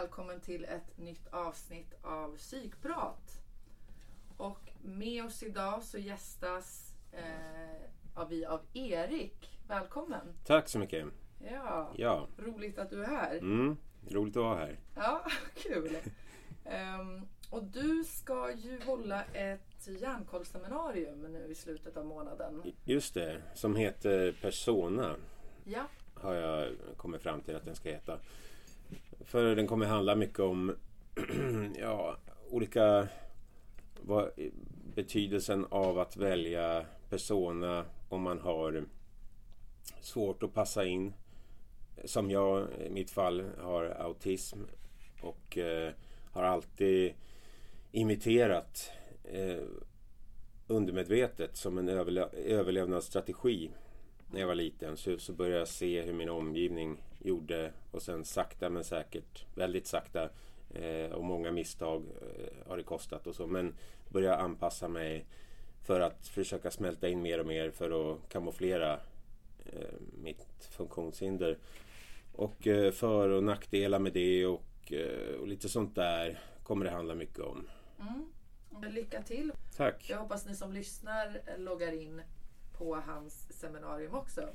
välkommen till ett nytt avsnitt av Psykprat. Och med oss idag så gästas eh, av vi av Erik. Välkommen! Tack så mycket. Ja, Ja, roligt att du är här. mm, roligt att vara här. Ja, kul! Ehm, och du ska ju hålla ett hjärnkollseminarium nu i slutet av månaden. Just det, som heter Persona Ja, har jag kommit fram till att den ska heta. För den kommer handla mycket om ja, olika vad, betydelsen av att välja persona om man har svårt att passa in. Som jag i mitt fall har autism och eh, har alltid imiterat eh, undermedvetet som en överle- överlevnadsstrategi när jag var liten så, så började jag se hur min omgivning gjorde och sen sakta men säkert, väldigt sakta eh, och många misstag eh, har det kostat och så men började anpassa mig för att försöka smälta in mer och mer för att kamouflera eh, mitt funktionshinder. Och eh, för och nackdelar med det och, eh, och lite sånt där kommer det handla mycket om. mm. lycka till! Tack! Jag hoppas ni som lyssnar loggar in på hans seminarium också.